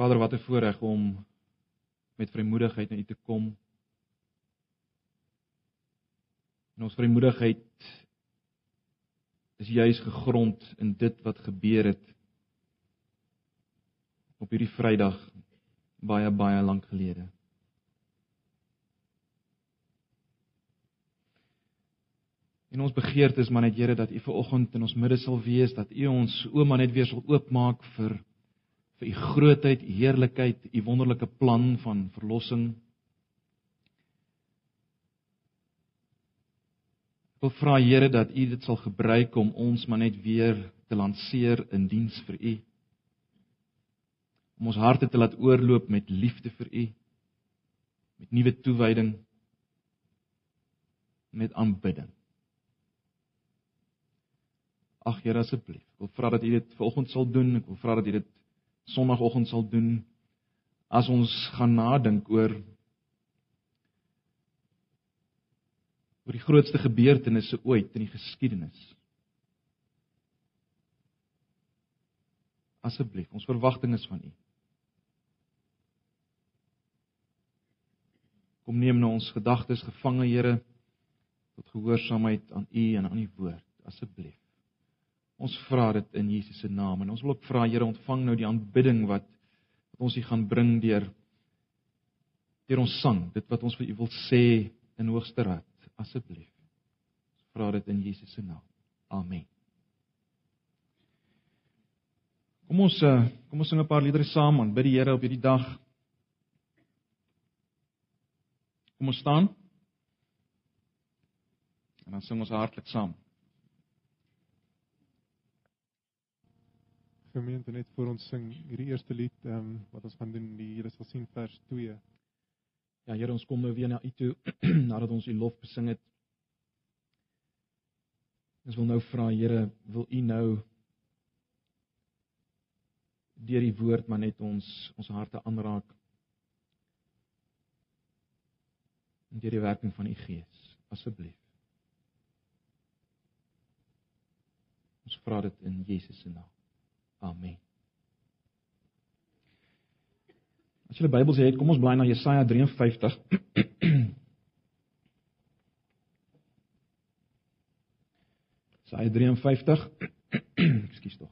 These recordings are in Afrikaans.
Vader, wat 'n voorreg om met vrymoedigheid na U te kom. En ons vrymoedigheid is juis gegrond in dit wat gebeur het op hierdie Vrydag baie baie lank gelede. En ons begeerte is maar net Here dat U ver oggend in ons midde sal wees, dat U ons ouma net weer sal oopmaak vir vir U grootheid, U heerlikheid, U wonderlike plan van verlossing. Ek wil vra Here dat U dit sal gebruik om ons maar net weer te lanseer in diens vir U. Om ons harte te laat oorloop met liefde vir U, met nuwe toewyding, met aanbidding. Ag Here asseblief, ek wil vra dat U dit vanoggend sal doen. Ek wil vra dat U dit Sondagoggend sal doen as ons gaan nadink oor oor die grootste gebeurtenisse ooit in die geskiedenis. Asseblief, ons verwagting is van U. Kom neem nou ons gedagtes gevange, Here, tot gehoorsaamheid aan U en aan U woord, asseblief. Ons vra dit in Jesus se naam en ons wil ook vra Here ontvang nou die aanbidding wat wat ons hier gaan bring deur deur ons sang, dit wat ons vir U wil sê in hoogste raad, asseblief. Ons vra dit in Jesus se naam. Amen. Kom ons eh, kom ons sing 'n paar liedere saam en bid die Here op hierdie dag. Kom ons staan. En dan sing ons hartlik saam. Gemeente net voor ons sing hierdie eerste lied ehm um, wat ons gaan doen die Here sal sien vers 2. Ja Here ons kom nou weer na U toe nadat ons U lof besing het. Ons wil nou vra Here, wil U nou deur die woord maar net ons ons harte aanraak. Deur die werking van U Gees, asseblief. Ons vra dit in Jesus se naam. Amen. As jy die Bybel het, kom ons blaai na Jesaja 53. Jesaja 53. Ekskuus tog.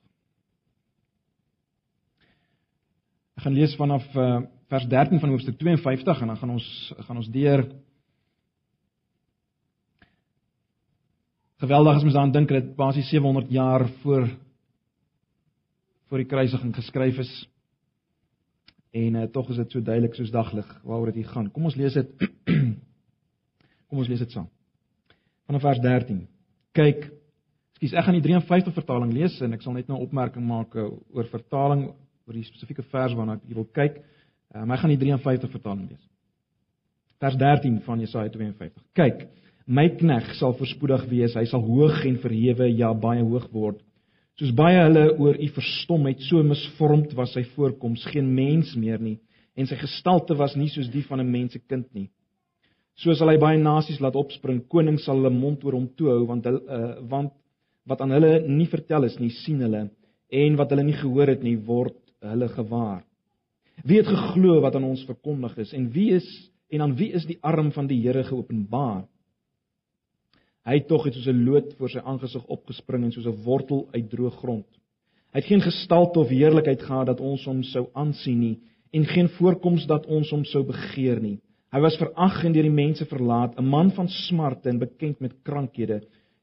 Ek gaan lees vanaf uh, vers 13 van hoofstuk 52 en dan gaan ons gaan ons deur Geweldig as mens daaraan dink dat basies 700 jaar voor voor die kruisiging geskryf is. En uh, tog is dit so duidelik soos daglig waaroor dit hier gaan. Kom ons lees dit. Kom ons lees dit saam. Vanaf vers 13. Kyk, ekskuus, ek gaan die 53 vertaling lees en ek sal net nou 'n opmerking maak uh, oor vertaling oor die spesifieke vers waarna ek wil kyk. Uh, maar ek gaan die 53 vertaling lees. Vers 13 van Jesaja 52. Kyk, my knegg sal voorspoedig wees, hy sal hoog en verhewe, ja baie hoog word Soos baie hulle oor u verstom het, so misvormd was sy voorkoms, geen mens meer nie, en sy gestalte was nie soos die van 'n mensekind nie. Soos hy baie nasies laat opspring, konings sal hulle mond oor hom toe hou, want hulle uh, want wat aan hulle nie vertel is nie, sien hulle, en wat hulle nie gehoor het nie, word hulle gewaar. Wie het geglo wat aan ons verkondig is en wie is en aan wie is die arm van die Here geopenbaar? Hy tog het soos 'n loot voor sy aangesig opgespring en soos 'n wortel uit droë grond. Hy het geen gestalte of heerlikheid gehad dat ons hom sou aansien nie en geen voorkoms dat ons hom sou begeer nie. Hy was verag en deur die mense verlaat, 'n man van smarte en bekend met krankhede.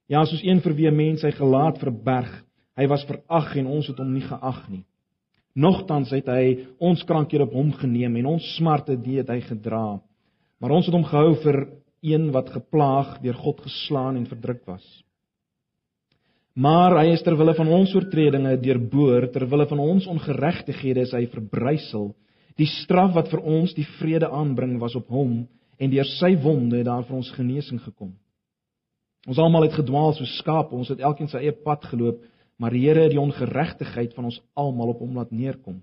Ja, soos een vir wie 'n mens sy gelaat verberg. Hy was verag en ons het hom nie geag nie. Nogtans het hy ons krankhede op hom geneem en ons smarte het hy gedra. Maar ons het hom gehou vir een wat geplaag deur God geslaan en verdruk was. Maar hy is ter wille van ons oortredinge deurboor, ter wille van ons ongeregtighede is hy verbrysel. Die straf wat vir ons die vrede aanbring was op hom en deur sy wonde het daar vir ons genesing gekom. Ons almal het gedwaal soos skape, ons het elkeen sy eie pad geloop, maar die Here het die ongeregtigheid van ons almal op hom laat neerkom.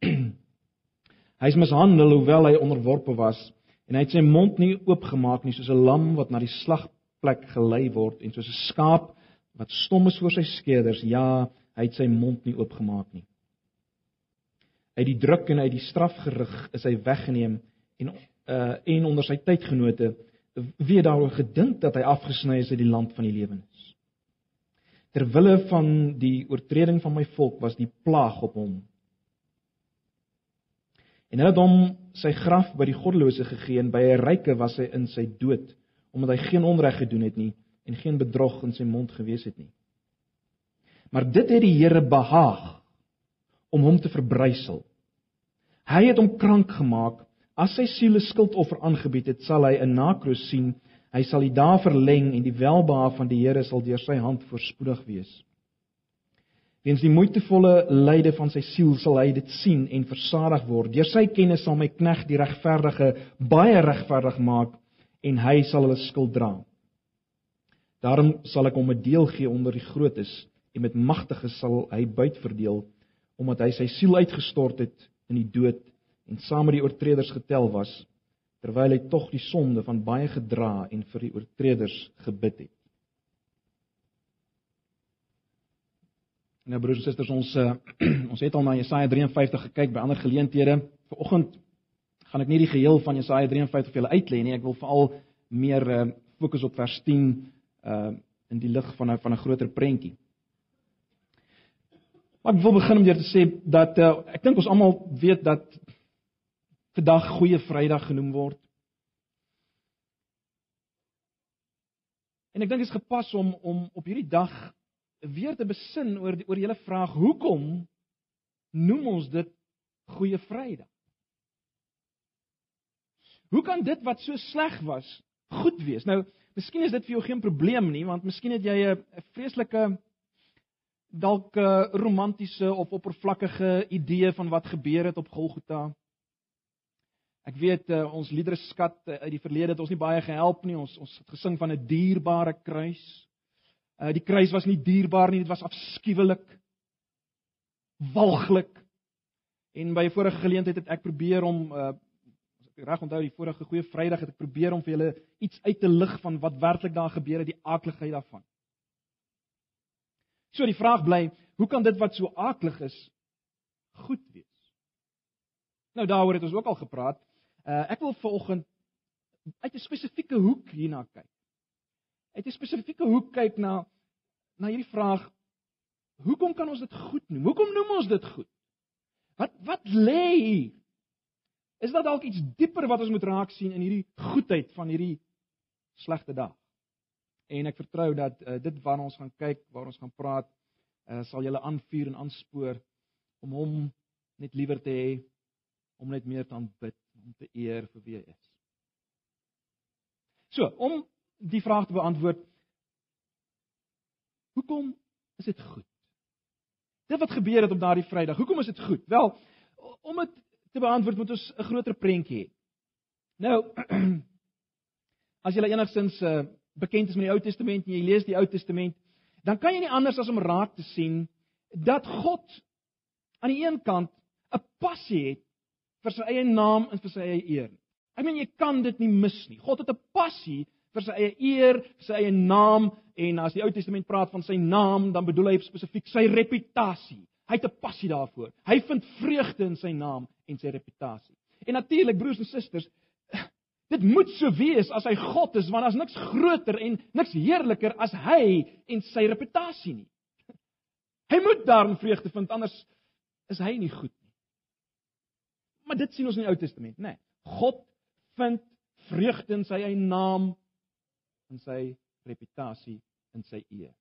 hy is mishandel hoewel hy onderworpe was en hy het sy mond nie oopgemaak nie soos 'n lam wat na die slagplek gelei word en soos 'n skaap wat stom is voor sy skeerders ja hy het sy mond nie oopgemaak nie Uit die druk en uit die strafgerig is hy weggeneem en uh en onder sy tydgenote wie daaroor gedink dat hy afgesny is uit die land van die lewenes. Ter wille van die oortreding van my volk was die plaag op hom. En hulle het hom sy graf by die goddelose gegee en by 'n ryke was hy in sy dood omdat hy geen onreg gedoen het nie en geen bedrog in sy mond gewees het nie. Maar dit het die Here behaag om hom te verbrysel. Hy het hom krank gemaak. As sy siel 'n skuldoffer aangebied het, sal hy 'n nakroos sien. Hy sal die dae verleng en die welbehaag van die Here sal deur sy hand voorspoedig wees. Weens die moeitevolle lyde van sy siel sal hy dit sien en versadig word. Deur sy kennis sal my knegg die regverdige baie regverdig maak en hy sal hulle skuld dra. Daarom sal ek hom 'n deel gee onder die grootes en met magtiges sal hy buit verdeel omdat hy sy siel uitgestort het in die dood en saam met die oortreders getel was terwyl hy tog die sonde van baie gedra en vir die oortreders gebid het. Nou broers en susters, ons uh, ons het al na Jesaja 53 gekyk by ander geleenthede. Vanoggend gaan ek nie die geheel van Jesaja 53 vir julle uitlei nie. Ek wil veral meer uh, fokus op vers 10 uh in die lig van 'n van 'n groter prentjie. Maar ek wil begin om deur te sê dat uh, ek dink ons almal weet dat vandag goeie Vrydag genoem word. En ek dink dit is gepas om om op hierdie dag weer te besin oor die, oor die hele vraag hoekom noem ons dit goeie Vrydag? Hoe kan dit wat so sleg was goed wees? Nou, miskien is dit vir jou geen probleem nie, want miskien het jy 'n vreeslike dalk 'n uh, romantiese of oppervlakkige idee van wat gebeur het op Golgotha. Ek weet uh, ons liedere skat uit die verlede het ons nie baie gehelp nie. Ons ons het gesing van 'n dierbare kruis. Uh, die kruis was nie dierbaar nie, dit was afskuwelik. Walglik. En by 'n vorige geleentheid het ek probeer om uh, as ek reg onthou die vorige goeie Vrydag het ek probeer om vir julle iets uit te lig van wat werklik daar gebeur het, die aakligheid daarvan. So die vraag bly, hoe kan dit wat so aaklig is goed wees? Nou daaroor het ons ook al gepraat. Uh ek wil vanoggend uit 'n spesifieke hoek hierna kyk. Uit 'n spesifieke hoek kyk na na hierdie vraag: Hoekom kan ons dit goed noem? Hoekom noem ons dit goed? Wat wat lê hier? Is daar dalk iets dieper wat ons moet raak sien in hierdie goedheid van hierdie slegte dag? En ek vertrou dat uh, dit waarna ons gaan kyk, waar ons gaan praat, uh, sal julle aanvuur en aanspoor om hom net liewer te hê, om net meer te aanbid, om te eer vir wie hy is. So, om die vraag te beantwoord, hoekom is dit goed? Dit wat gebeur het op daardie Vrydag, hoekom is dit goed? Wel, om dit te beantwoord moet ons 'n groter prentjie hê. Nou, as jy enigstens uh, bekend is met die Ou Testament en jy lees die Ou Testament, dan kan jy nie anders as om raak te sien dat God aan die een kant 'n passie het vir sy eie naam en vir sy eie eer. Ek meen jy kan dit nie mis nie. God het 'n passie vir sy eie eer, vir sy eie naam en as die Ou Testament praat van sy naam, dan bedoel hy spesifiek sy reputasie. Hy het 'n passie daarvoor. Hy vind vreugde in sy naam en sy reputasie. En natuurlik broers en susters, Dit moet so wees as hy God is, want daar's niks groter en niks heerliker as hy en sy reputasie nie. Hy moet daarin vreugde vind anders is hy nie goed nie. Maar dit sien ons in die Ou Testament, né? Nee, God vind vreugde in sy eie naam en sy reputasie en sy eer.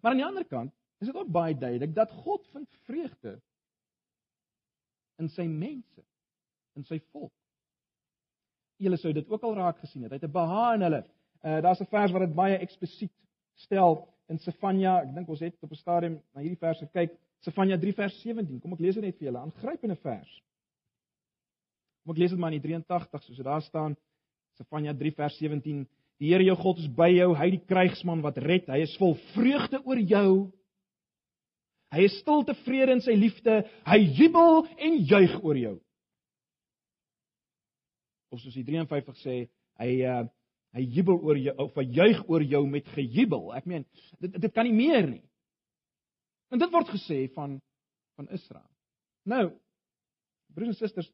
Maar aan die ander kant is dit ook baie duidelik dat God vind vreugde in sy mense, in sy volk julle sou dit ook al raak gesien het. Hy het 'n behaag in hulle. Uh daar's 'n vers wat dit baie eksplisiet stel in Sefanja. Ek dink ons het op 'n stadium na hierdie vers gekyk. Sefanja 3 vers 17. Kom ek lees dit net vir julle. Aangrypende vers. Kom ek lees dit maar in die 83 soos dit daar staan. Sefanja 3 vers 17. Die Here jou God is by jou. Hy die krygsman wat red. Hy is vol vreugde oor jou. Hy is stil tevrede in sy liefde. Hy jubel en juig oor jou of soos die 53 sê, hy uh, hy jubel oor jou of hy juig oor jou met gejubel. Ek meen, dit dit kan nie meer nie. En dit word gesê van van Israel. Nou, Broers en susters,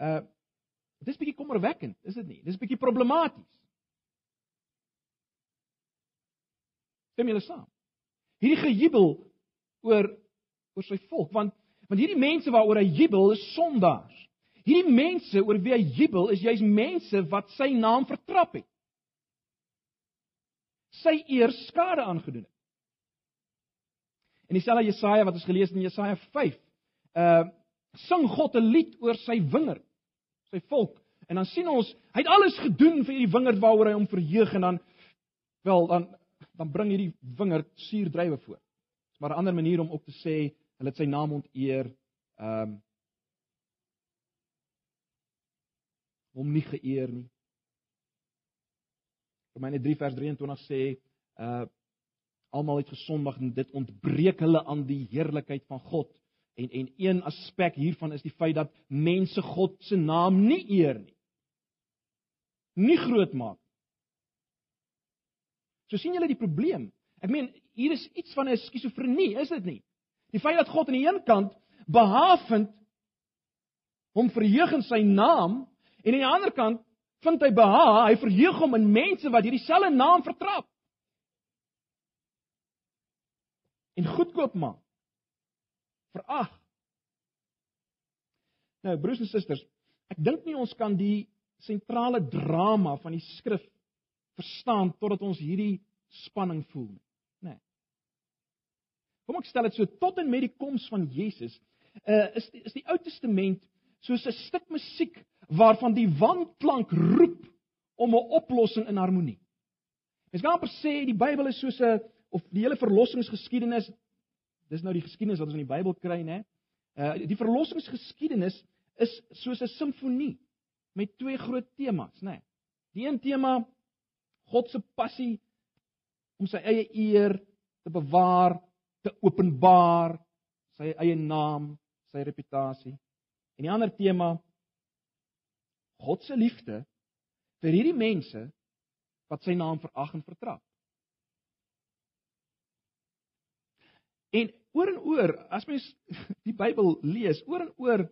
uh dis bietjie kommerwekkend, is dit nie? Dis bietjie problematies. Stem julle saam? Hierdie gejubel oor oor sy volk, want want hierdie mense waaroor hy jubel is sondaars. Hierdie mense oor wie hy jubel is juis mense wat sy naam vertrap het. Sy eer skade aangedoen het. En dieselfde Jesaja wat ons gelees het in Jesaja 5, uh sing God 'n lied oor sy wingerd, sy volk. En dan sien ons, hy het alles gedoen vir hierdie wingerd waaroor hy hom verheug en dan wel dan dan bring hierdie wingerd suurdrywe voor. Dis maar 'n ander manier om ook te sê hulle het sy naam onteer. Ehm um, hom nie geëer nie. Romeine 3 vers 23 sê uh almal het gesondig en dit ontbreek hulle aan die heerlikheid van God. En en een aspek hiervan is die feit dat mense God se naam nie eer nie. Nie groot maak. So sien julle die probleem. Ek meen hier is iets van 'n skizofrenie, is dit nie? Die feit dat God aan die een kant behaafend hom verheug in sy naam en aan die ander kant vind hy beha, hy verheug hom in mense wat hierdie selfde naam vertrap. En goedkoop maak. Verag. Nou broers en susters, ek dink nie ons kan die sentrale drama van die skrif verstaan totdat ons hierdie spanning voel nie. Nee. Kom ek stel dit so tot en met die koms van Jesus, uh, is die, is die Ou Testament soos 'n stuk musiek waarvan die wanklank roep om 'n oplossing in harmonie. Mens kan amper sê die Bybel is soos 'n of die hele verlossingsgeskiedenis dis nou die geskiedenis wat ons in die Bybel kry, né? Uh die verlossingsgeskiedenis is soos 'n simfonie met twee groot temas, né? Die een tema God se passie om sy eie eer te bewaar, te openbaar, sy eie naam, sy reputasie. En die ander tema God se liefde vir hierdie mense wat sy naam verag en vertrap. En oor en oor, as mens die Bybel lees, oor en oor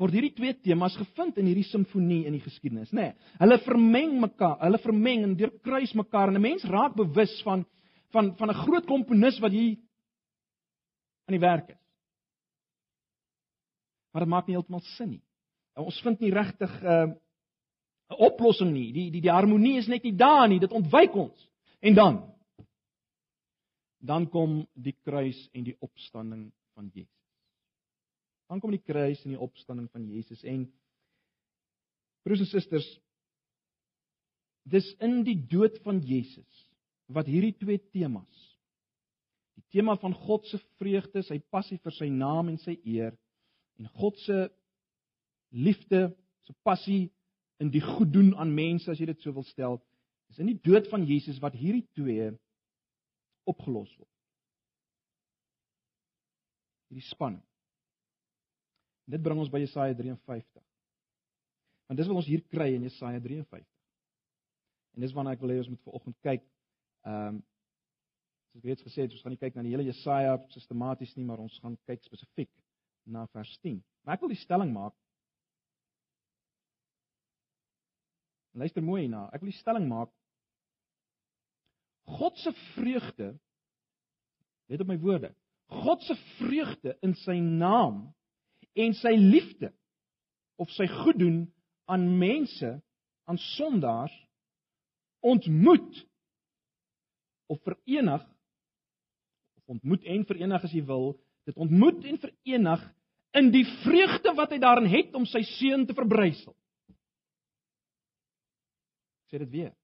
word hierdie twee temas gevind in hierdie simfonie in die geskiedenis, nê. Nee, hulle vermeng mekaar, hulle vermeng en deurkruis mekaar en 'n mens raak bewus van van van 'n groot komponis wat hier aan die werk is. Maar dit maak nie heeltemal sin nie. Ons vind nie regtig 'n uh, 'n oplossing nie. Die die die harmonie is net nie daar nie. Dit ontwyk ons. En dan dan kom die kruis en die opstanding van Jesus. Dan kom die kruis en die opstanding van Jesus en broers en susters dis in die dood van Jesus wat hierdie twee temas die tema van God se vreugde, sy passie vir sy naam en sy eer en God se liefde, se passie in die goed doen aan mense as jy dit so wil stel, is in die dood van Jesus wat hierdie twee opgelos word. Hierdie spanning dit bring ons by Jesaja 53. Want dis wat ons hier kry in Jesaja 53. En dis waarna ek wil hê ons moet vanoggend kyk. Ehm um, soos ek reeds gesê het, ons gaan nie kyk na die hele Jesaja sistematies nie, maar ons gaan kyk spesifiek na vers 10. Maar ek wil die stelling maak. Luister mooi na. Ek wil die stelling maak. God se vreugde Let op my woorde. God se vreugde in sy naam en sy liefde of sy goeddoen aan mense, aan sondaars ontmoet of verenig of ontmoet en verenig as jy wil, dit ontmoet en verenig in die vreugde wat hy daarin het om sy seun te verbrysel. Sê dit weer.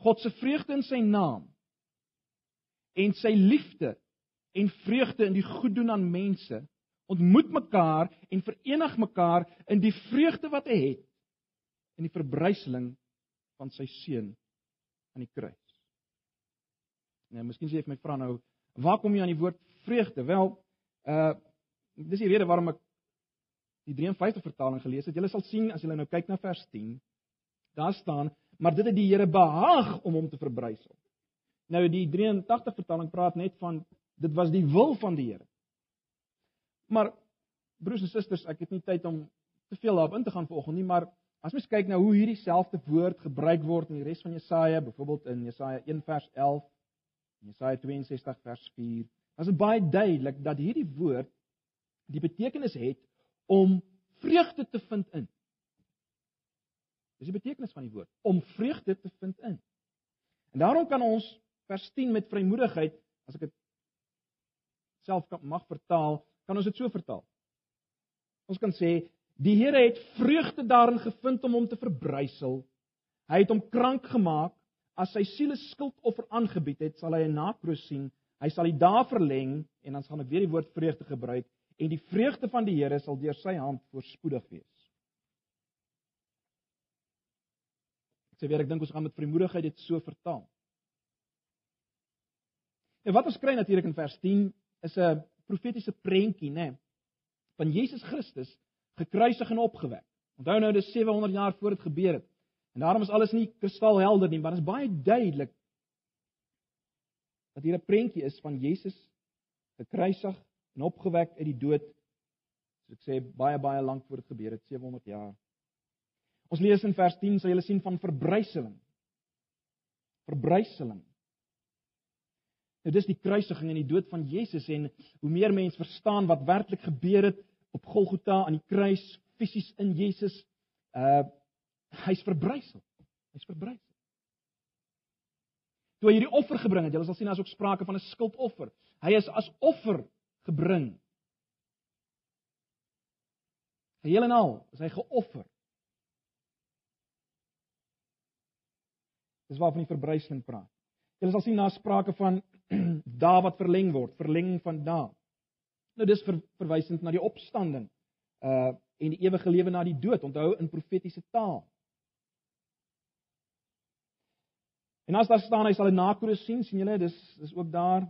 God se vreugde in sy naam en sy liefde en vreugde in die goeddoen aan mense ontmoet mekaar en verenig mekaar in die vreugde wat hy het in die verbryseling van sy seun aan die kruis. Nou, miskien sê jy vir my vra nou, waar kom jy aan die woord vreugde? Wel, uh dis die rede waarom ek die 53 vertaling gelees het. Julle sal sien as julle nou kyk na vers 10, daar staan, maar dit het die Here behaag om hom te verbrysel. Nou die 83 vertaling praat net van dit was die wil van die Here. Maar broers en susters, ek het nie tyd om te veel daarop in te gaan vanoggend nie, maar as mens kyk na hoe hierdie selfde woord gebruik word in die res van Jesaja, byvoorbeeld in Jesaja 1 vers 11 en Jesaja 62 vers 4, dan is dit baie duidelik dat hierdie woord die betekenis het om vreugde te vind in. Dis die betekenis van die woord, om vreugde te vind in. En daarom kan ons vers 10 met vrymoedigheid, as ek dit self kan mag vertaal, kan ons dit so vertaal. Ons kan sê die Here het vreugde daarin gevind om hom te verbrysel. Hy het hom krank gemaak. As sy siel 'n skuldoffer aangebied het, sal hy 'n nakroos sien. Hy sal die dae verleng en dan gaan ek weer die woord vreugde gebruik en die vreugde van die Here sal deur sy hand voorspoedig wees. Ek sê weer ek dink ons gaan met vrymoedigheid dit so vertaal. En wat ons kry natuurlik in vers 10 is 'n profetiese prentjie, né, nee, van Jesus Christus gekruisig en opgewek. Onthou nou dis 700 jaar voor dit gebeur het. En daarom is alles nie kristalhelder nie, maar dit is baie duidelik dat hier 'n prentjie is van Jesus gekruisig en opgewek uit die dood. Soos ek sê, baie baie lank voor dit gebeur het, 700 jaar. Ons lees in vers 10, sal julle sien van verbryseling. Verbryseling. Nou dis die kruisiging en die dood van Jesus en hoe meer mense verstaan wat werklik gebeur het op Golgotha aan die kruis fisies in Jesus, uh hy's verbrysel. Hy's verbrysel. Toe hy hierdie offer gebring het, julle sal sien as ook sprake van 'n skuldoffer. Hy is as offer gebring. Geheel en al is hy geoffer. Dis waarvan die verbryseling praat. Julle sal sien na sprake van dae wat verleng word, verlenging van dae. Nou dis ver, verwysend na die opstanding uh en die ewige lewe na die dood. Onthou in profetiese taal. En as daar staan hy sal 'n nakroos sien, sien julle, dis dis ook daar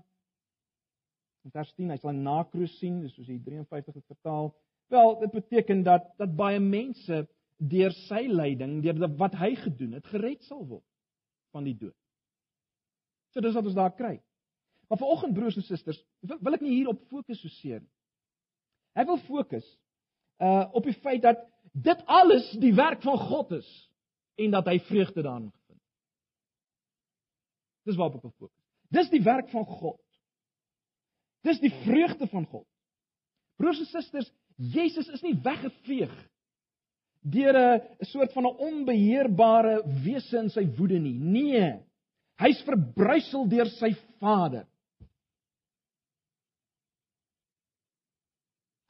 in vers 10, hy sal 'n nakroos sien, dis soos die 53 het vertaal. Wel, dit beteken dat dat baie mense deur sy lyding, deur wat hy gedoen het, gered sal word van die dood. So dis wat ons daar kry. Maar vanoggend broers en susters, wil, wil ek nie hier op fokus so seer nie. Ek wil fokus uh op die feit dat dit alles die werk van God is en dat hy vreugde daarin vind. Dis waarop ek wil fokus. Dis die werk van God. Dis die vreugde van God. Broers en susters, Jesus is nie weggeveeg deur 'n soort van 'n onbeheerbare wese in sy woede nie. Nee. Hy's verbrysel deur sy Vader.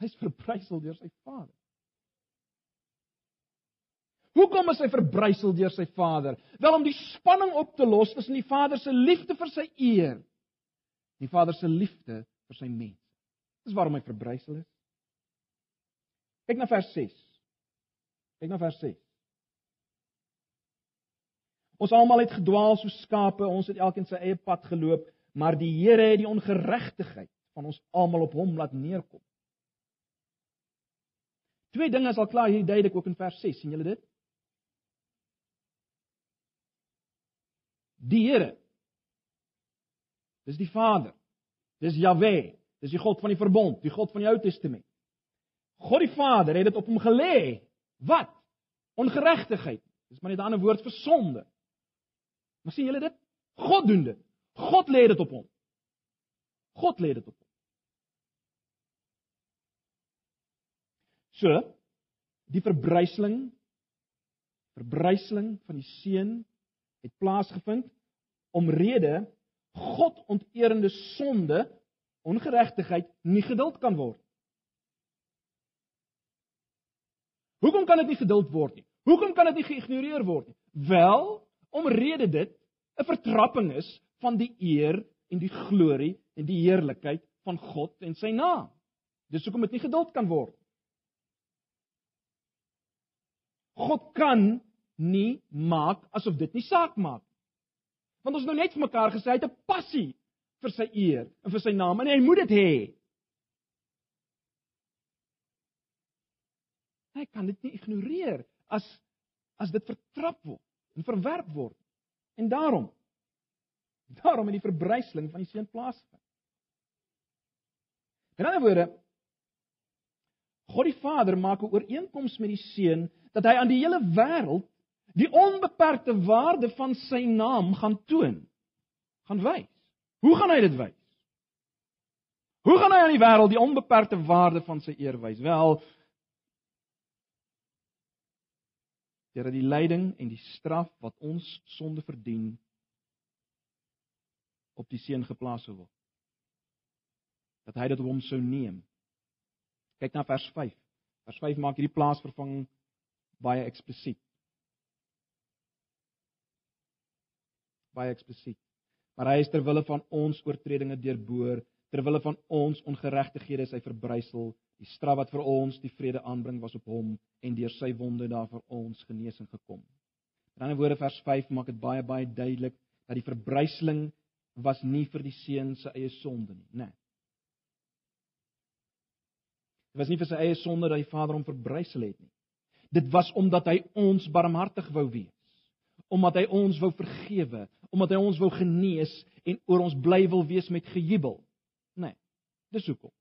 Hy's verbrysel deur sy Vader. Hoekom is hy verbrysel deur sy Vader? Wel om die spanning op te los tussen die Vader se liefde vir sy eer en die Vader se liefde vir sy mense. Dis waarom hy verbrysel is. Kyk na vers 6. Kyk na vers 6. Ons almal het gedwaal soos skape, ons het elkeen sy eie pad geloop, maar die Here het die ongeregtigheid van ons almal op hom laat neerkom. Twee dinge is al klaar hier duidelik ook in vers 6. sien julle dit? Die Here. Dis die Vader. Dis Jahwe. Dis die God van die verbond, die God van die Ou Testament. God die Vader het dit op hom gelê. Wat? Ongeregtigheid. Dis maar net 'n ander woord vir sonde. Maar sien julle dit? God doen dit. God lê dit op hom. God lê dit op hom. So, die verbryseling verbryseling van die seun het plaasgevind omrede God onteerende sonde, ongeregtigheid nie geduld kan word. Hoekom kan dit nie geduld word nie? Hoekom kan dit nie geïgnoreer word nie? Wel, omrede dit 'n vertrapping is van die eer en die glorie en die heerlikheid van God en sy naam. Dis hoekom dit nie geduld kan word nie. God kan nie maak asof dit nie saak maak. Want ons nou net vir mekaar gesê hy het 'n passie vir sy eer en vir sy naam en hy moet dit hê. Hy kan dit nie ignoreer as as dit vertrap word en verwerp word. En daarom daarom in die verbryseling van die seun plaasvind. In ander woorde God die Vader maak 'n ooreenkoms met die Seun dat hy aan die hele wêreld die onbeperkte waarde van sy naam gaan toon, gaan wys. Hoe gaan hy dit wys? Hoe gaan hy aan die wêreld die onbeperkte waarde van sy eer wys? Wel, deur die lyding en die straf wat ons sonde verdien op die seun geplaas sou word. Dat hy dit op hom sou neem. Kyk na vers 5. Vers 5 maak hierdie plaasvervanging baie eksplisiet. Baie eksplisiet. Maar hy is ter wille van ons oortredinge deurboor, ter wille van ons ongeregtighede is hy verbrysel. Die straf wat vir ons die vrede aanbring was op hom en deur sy wonde daar vir ons genesing gekom. In ander woorde vers 5 maak dit baie baie duidelik dat die verbryseling was nie vir die seun se eie sonde nie, né? Nee. Dit was nie vir sy eie sonde dat die Vader hom verbrysel het nie. Dit was omdat hy ons barmhartig wou wees. Omdat hy ons wou vergewe, omdat hy ons wou genees en oor ons bly wil wees met gejubel. Nee. Dis hoekom.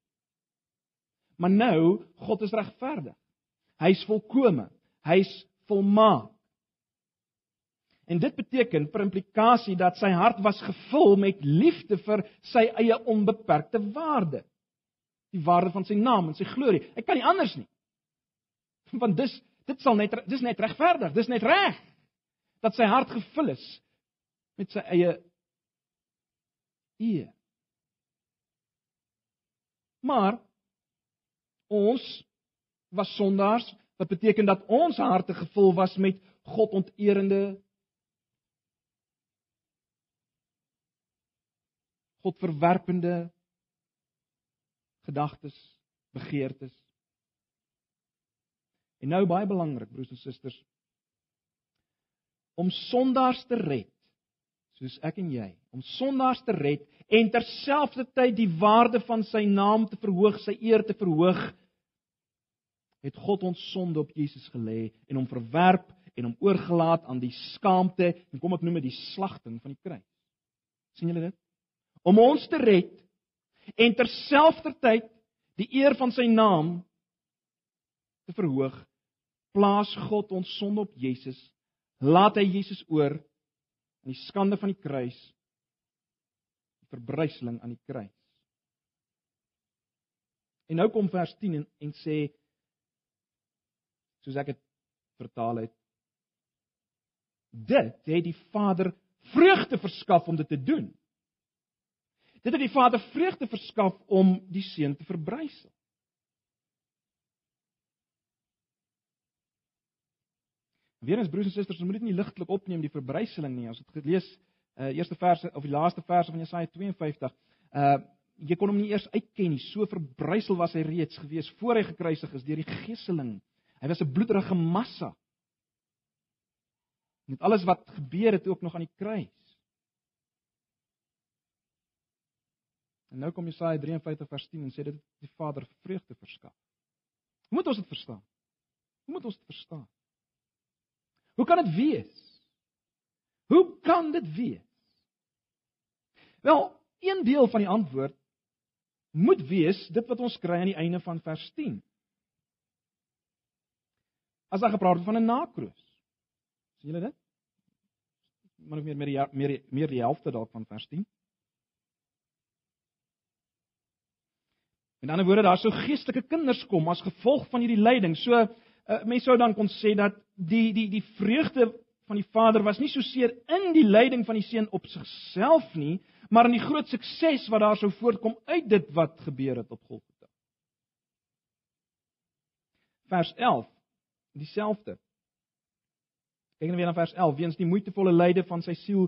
Maar nou, God is regverdig. Hy's volkome. Hy's volmaak. En dit beteken per implikasie dat sy hart was gevul met liefde vir sy eie onbeperkte waarde. Die waarde van sy naam en sy glorie. Hy kan nie anders nie. Want dis dit sal net dis net regverdig, dis net reg dat sy hart gevul is met sy eie eer. Maar ons was sondaars, wat beteken dat ons harte gevul was met God onteerende God verwerpende gedagtes, begeertes. En nou baie belangrik, broers en susters, om sondaars te red, soos ek en jy, om sondaars te red en terselfdertyd die waarde van sy naam te verhoog, sy eer te verhoog, het God ons sonde op Jesus gelê en hom verwerp en hom oorgelaat aan die skaamte en kom ek noem dit die slagting van die kruis. sien julle dit? om ons te red en terselfdertyd die eer van sy naam te verhoog, plaas God ons sonde op Jesus, laat hy Jesus oor in die skande van die kruis, die verbryseling aan die kruis. En nou kom vers 10 en, en sê soos ek dit vertaal het dit het die Vader vreugde verskaf om dit te doen. Dit het die Vader vreugde verskaf om die seun te verbrysel. Weerens broers en susters, ons moet dit nie ligtelik opneem die verbryseling nie. As dit gelees uh eerste verse of die laaste verse van Jesaja 52, uh jy kon hom nie eers uitken nie. So verbrysel was hy reeds gewees voor hy gekruisig is deur die geseling. Hy was 'n bloederige massa. Met alles wat gebeur het ook nog aan die kruis. En nou kom Jesaja 53 vers 10 en sê dit die Vader vreugde verskaf. Hoe moet ons dit verstaan? Hoe moet ons dit verstaan? Hoe kan dit wees? Hoe kan dit wees? Wel, een deel van die antwoord moet wees dit wat ons kry aan die einde van vers 10. As daar gepraat word van 'n nakroos. sien julle dit? Maar meer meer meer meer die helfte dalk van vers 10. In ander woorde, daar sou geestelike kinders kom as gevolg van hierdie lyding. So uh, mense sou dan kon sê dat die die die vreugde van die Vader was nie so seer in die lyding van die seun op sigself nie, maar in die groot sukses wat daar sou voortkom uit dit wat gebeur het op Golgotha. Vers 11, dieselfde. Kyk net weer na vers 11, weens die moeitevolle lyde van sy siel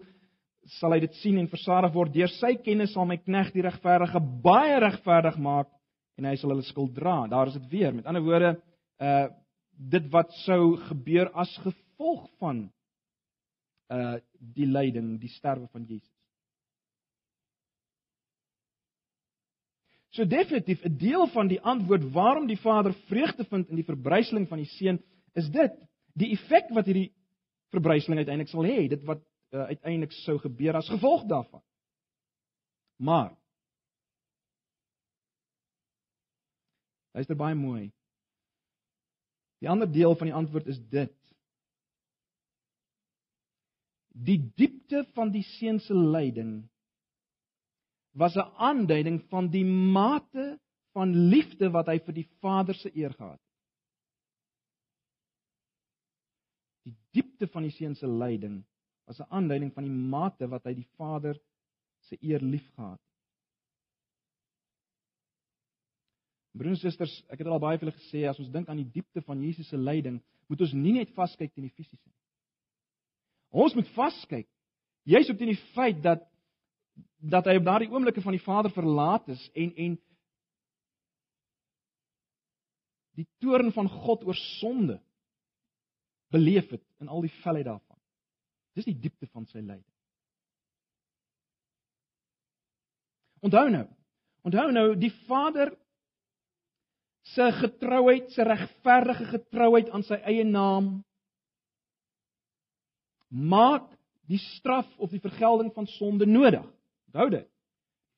sal hy dit sien en versadig word deur sy kennis sal my knegt die regverdige baie regverdig maak en hy sal hulle skuld dra. Daar is dit weer. Met ander woorde, uh dit wat sou gebeur as gevolg van uh die lyding, die sterwe van Jesus. So definitief 'n deel van die antwoord waarom die Vader vreugde vind in die verbryseling van die seun is dit, die effek wat hierdie verbryseling uiteindelik sal hê, dit wat uh, uiteindelik sou gebeur as gevolg daarvan. Maar Luister baie mooi. Die ander deel van die antwoord is dit. Die diepte van die seun se lyding was 'n aanduiding van die mate van liefde wat hy vir die Vader se eer gehad het. Die diepte van die seun se lyding was 'n aanduiding van die mate wat hy die Vader se eer liefgehad het. Broers en susters, ek het al baie vir julle gesê as ons dink aan die diepte van Jesus se lyding, moet ons nie net vaskyk teen die fisiese nie. Ons moet vaskyk juis op teen die feit dat dat hy op daardie oomblikke van die Vader verlaat is en en die toorn van God oor sonde beleef het in al die felheid daarvan. Dis die diepte van sy lyding. Onthou nou. Onthou nou die Vader se getrouheid, sy regverdige getrouheid aan sy eie naam maak die straf of die vergelding van sonde nodig. Onthou dit.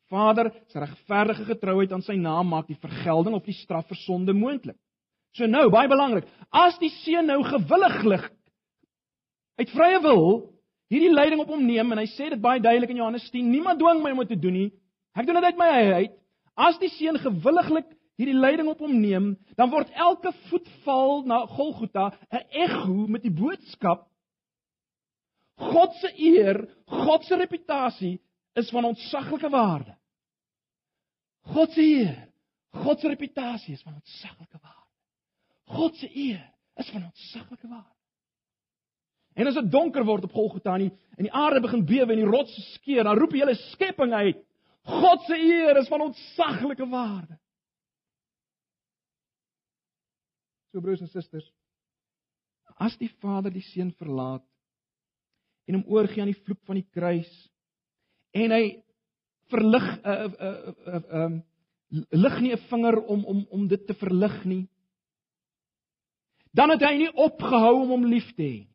Vader se regverdige getrouheid aan sy naam maak die vergelding of die straf vir sonde moontlik. So nou, baie belangrik, as die seun nou gewilliglik uit vrye wil hierdie lyding op hom neem en hy sê dit baie duidelik in Johannes 10, niemand dwing my om dit te doen nie. Ek doen dit uit my eie uit. As die seun gewilliglik hierdie lyding op hom neem, dan word elke voetval na Golgotha 'n ego met die boodskap God se eer, God se reputasie is van ontsaglike waarde. God se eer, God se reputasie is van ontsaglike waarde. God se eer is van ontsaglike waarde. En as dit donker word op Golgotha en die, en die aarde begin bewe en die rotse skeur, dan roep die hele skepping uit: God se eer is van ontsaglike waarde. So broers en susters, as die Vader die Seun verlaat en hom oorgee aan die vloek van die kruis en hy verlig 'n uh, uh, uh, uh, um, lig nie 'n vinger om om om dit te verlig nie. Dan het hy nie opgehou om hom lief te hê.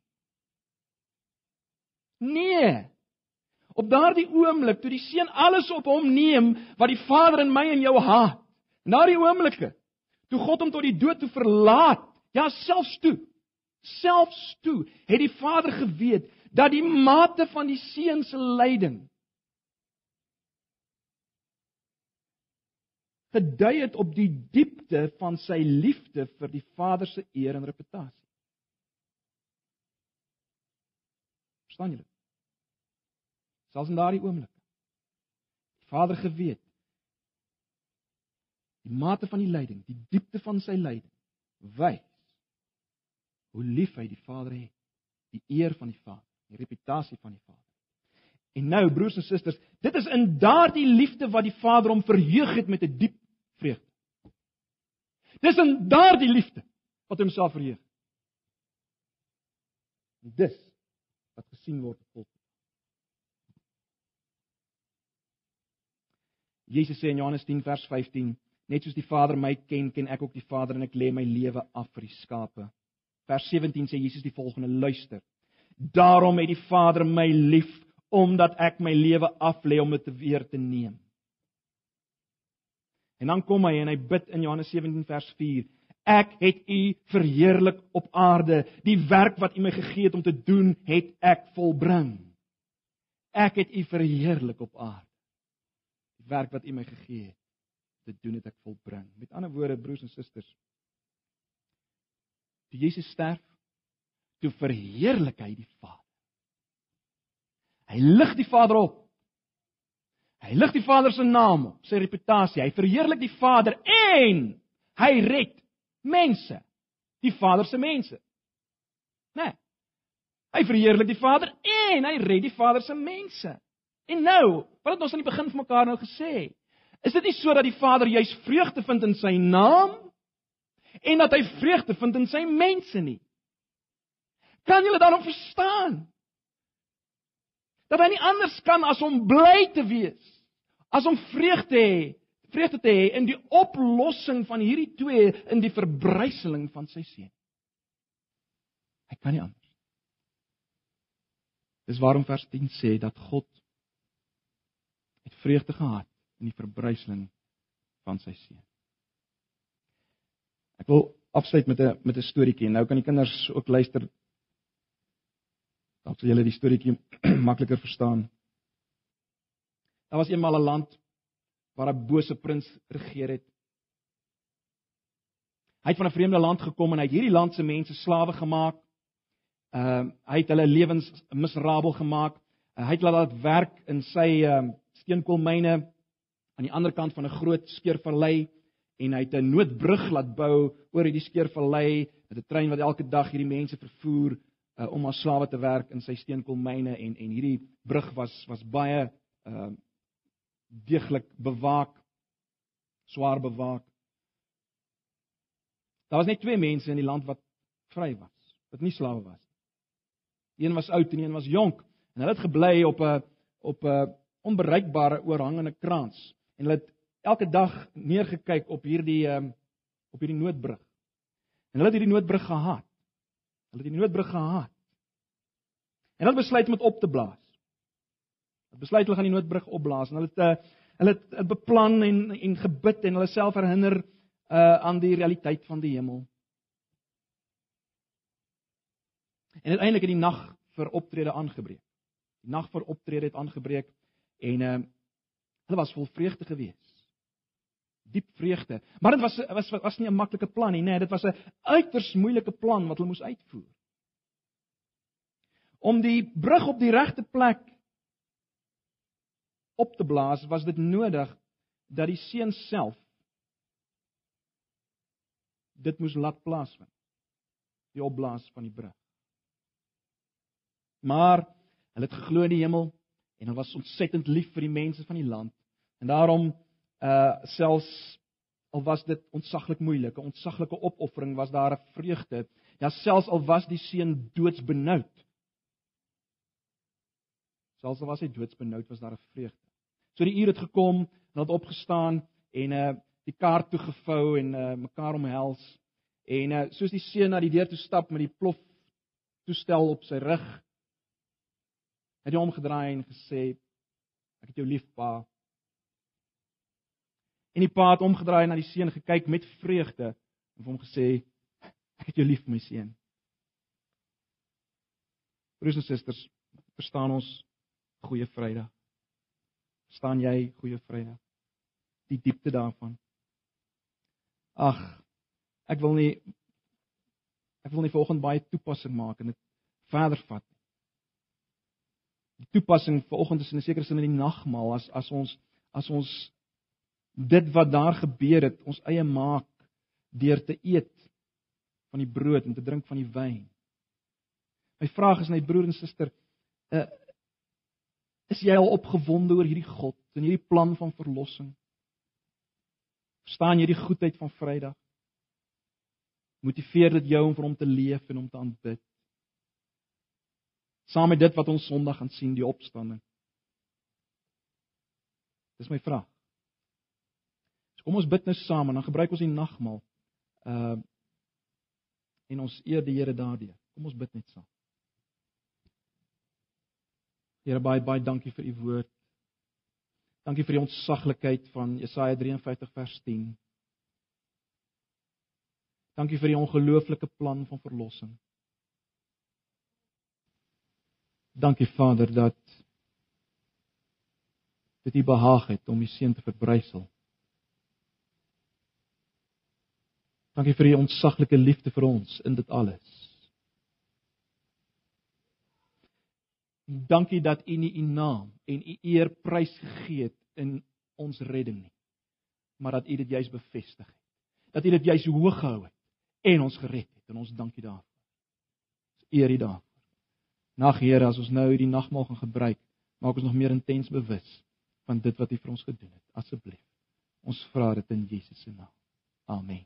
Nee. Op daardie oomblik toe die seun alles op hom neem wat die Vader in my en jou haat. Na die oomblikke toe God hom tot die dood toe verlaat, ja selfs toe, selfs toe het die Vader geweet dat die mate van die seun se lyding gedui het op die diepte van sy liefde vir die Vader se eer en reputasie. Verstaan julle? Selfs in daardie oomblik. Die Vader geweet die mate van die lyding, die diepte van sy lyding wys hoe lief hy die Vader het, die eer van die Vader, die reputasie van die Vader. En nou broers en susters, dit is in daardie liefde wat die Vader hom verheug het met 'n diep vreugde. Dis in daardie liefde wat homself verheug. Dis wat gesien word op. Jesus sê in Johannes 10 vers 15 Net soos die Vader my ken, ken ek ook die Vader en ek lê my lewe af vir die skape. Vers 17 sê Jesus die volgende: Luister. Daarom het die Vader my lief omdat ek my lewe af lê om dit weer te neem. En dan kom hy en hy bid in Johannes 17 vers 4: Ek het U verheerlik op aarde. Die werk wat U my gegee het om te doen, het ek volbring. Ek het U verheerlik op aarde. Die werk wat U my gegee het dit doen het ek volbring. Met ander woorde broers en susters, toe Jesus sterf, toe verheerlik hy die Vader. Hy lig die Vader op. Hy lig die Vader se naam op, sy reputasie. Hy verheerlik die Vader en hy red mense, die Vader se mense. Né? Nee. Hy verheerlik die Vader en hy red die Vader se mense. En nou, wat het ons aan die begin van mekaar nou gesê? Is dit nie so dat die Vader juis vreugde vind in sy naam en dat hy vreugde vind in sy mense nie? Kan julle daarom verstaan? Dat hy nie anders kan as om bly te wees, as om vreugde te hê, vreugde te hê in die oplossing van hierdie twee in die verbryseling van sy seun. Hy kan nie anders. Dis waarom vers 10 sê dat God het vreugde gehad in die verbruiseling van sy seun. Ek wil afsluit met 'n met 'n storieetjie. Nou kan die kinders ook luister. Dan sal julle die storieetjie makliker verstaan. Daar was eenmal 'n land waar 'n bose prins regeer het. Hy het van 'n vreemde land gekom en hy het hierdie land se mense slawe gemaak. Ehm uh, hy het hulle lewens miserabel gemaak. Uh, hy het laat werk in sy ehm uh, steenkoolmyne aan die ander kant van 'n groot skeurvallei en hy het 'n noodbrug laat bou oor hierdie skeurvallei met 'n trein wat elke dag hierdie mense vervoer uh, om as slawe te werk in sy steenkoolmyne en en hierdie brug was was baie ehm uh, deeglik bewaak swaar bewaak Daar was net twee mense in die land wat vry was, wat nie slawe was. Een was oud en een was jonk en hulle het gebly op 'n op 'n onbereikbare oorhangende kraans en hulle het elke dag neergekyk op hierdie um, op hierdie noodbrug. En hulle het hierdie noodbrug gehaat. Hulle het die noodbrug gehaat. En hulle besluit om dit op te blaas. Hulle besluit hulle gaan die noodbrug opblaas en hulle het uh, hulle het beplan en en gebid en hulle self herinner uh aan die realiteit van die hemel. En uiteindelik het die nag vir optrede aangebreek. Die nag vir optrede het aangebreek en uh hulle was vol vreugde geweest. Diep vreugde. Maar dit was was was nie 'n maklike plan nie, nee, dit was 'n uiters moeilike plan wat hulle moes uitvoer. Om die brug op die regte plek op te blaas, was dit nodig dat die seun self dit moes laat plaasvind. Die opblaas van die brug. Maar hulle het geglo in die hemel en hulle was ontsettend lief vir die mense van die land. En daarom uh selfs al was dit ontsaglik moeilik, 'n ontsaglike opoffering, was daar 'n vreugde. Ja, selfs al was die seun doodsbenoud. Selfs al was hy doodsbenoud, was daar 'n vreugde. So die uur het gekom, hulle het opgestaan en uh die kaart toe gevou en uh, mekaar omhels en uh, soos die seun na die deur toe stap met die plof toestel op sy rug het hy omgedraai en gesê ek het jou lief pa. En die pa het omgedraai na die seun gekyk met vreugde en vir hom gesê ek het jou lief my seun. Broers en susters verstaan ons goeie vrydag? Verstaan jy goeie vrydag? Die diepte daarvan? Ag, ek wil nie ek wil nie vanoggend baie toepassing maak en dit verder vat. Die toepassing vanoggend is in 'n sekere sin in die nagmaal as as ons as ons dit wat daar gebeur het, ons eie maak deur te eet van die brood en te drink van die wyn. My vraag is net broer en suster, uh, is jy al opgewonde oor hierdie God en hierdie plan van verlossing? Verstaan jy die goedheid van Vrydag? Motiveer dit jou om vir hom te leef en om te aanbid. Saam met dit wat ons Sondag gaan sien, die opstanding. Dis my vraag. So kom ons bid nou saam en dan gebruik ons die nagmaal. Uh en ons eer die Here daardeur. Kom ons bid net saam. Here baie baie dankie vir u woord. Dankie vir die ontsaglikheid van Jesaja 53 vers 10. Dankie vir die ongelooflike plan van verlossing. Dankie Vader dat dit U behaag het om U seun te verbrysel. Dankie vir U ontsaglike liefde vir ons in dit alles. Dankie dat U nie U naam en U eer prys gegee het in ons redding nie, maar dat U dit juis bevestig het. Dat U dit juis hoog gehou het en ons gered het en ons dankie daarvoor. Eer U daarvoor. Nag Here, as ons nou hierdie nagmaal gaan gebruik, maak ons nog meer intens bewus van dit wat U vir ons gedoen het. Asseblief. Ons vra dit in Jesus se naam. Amen.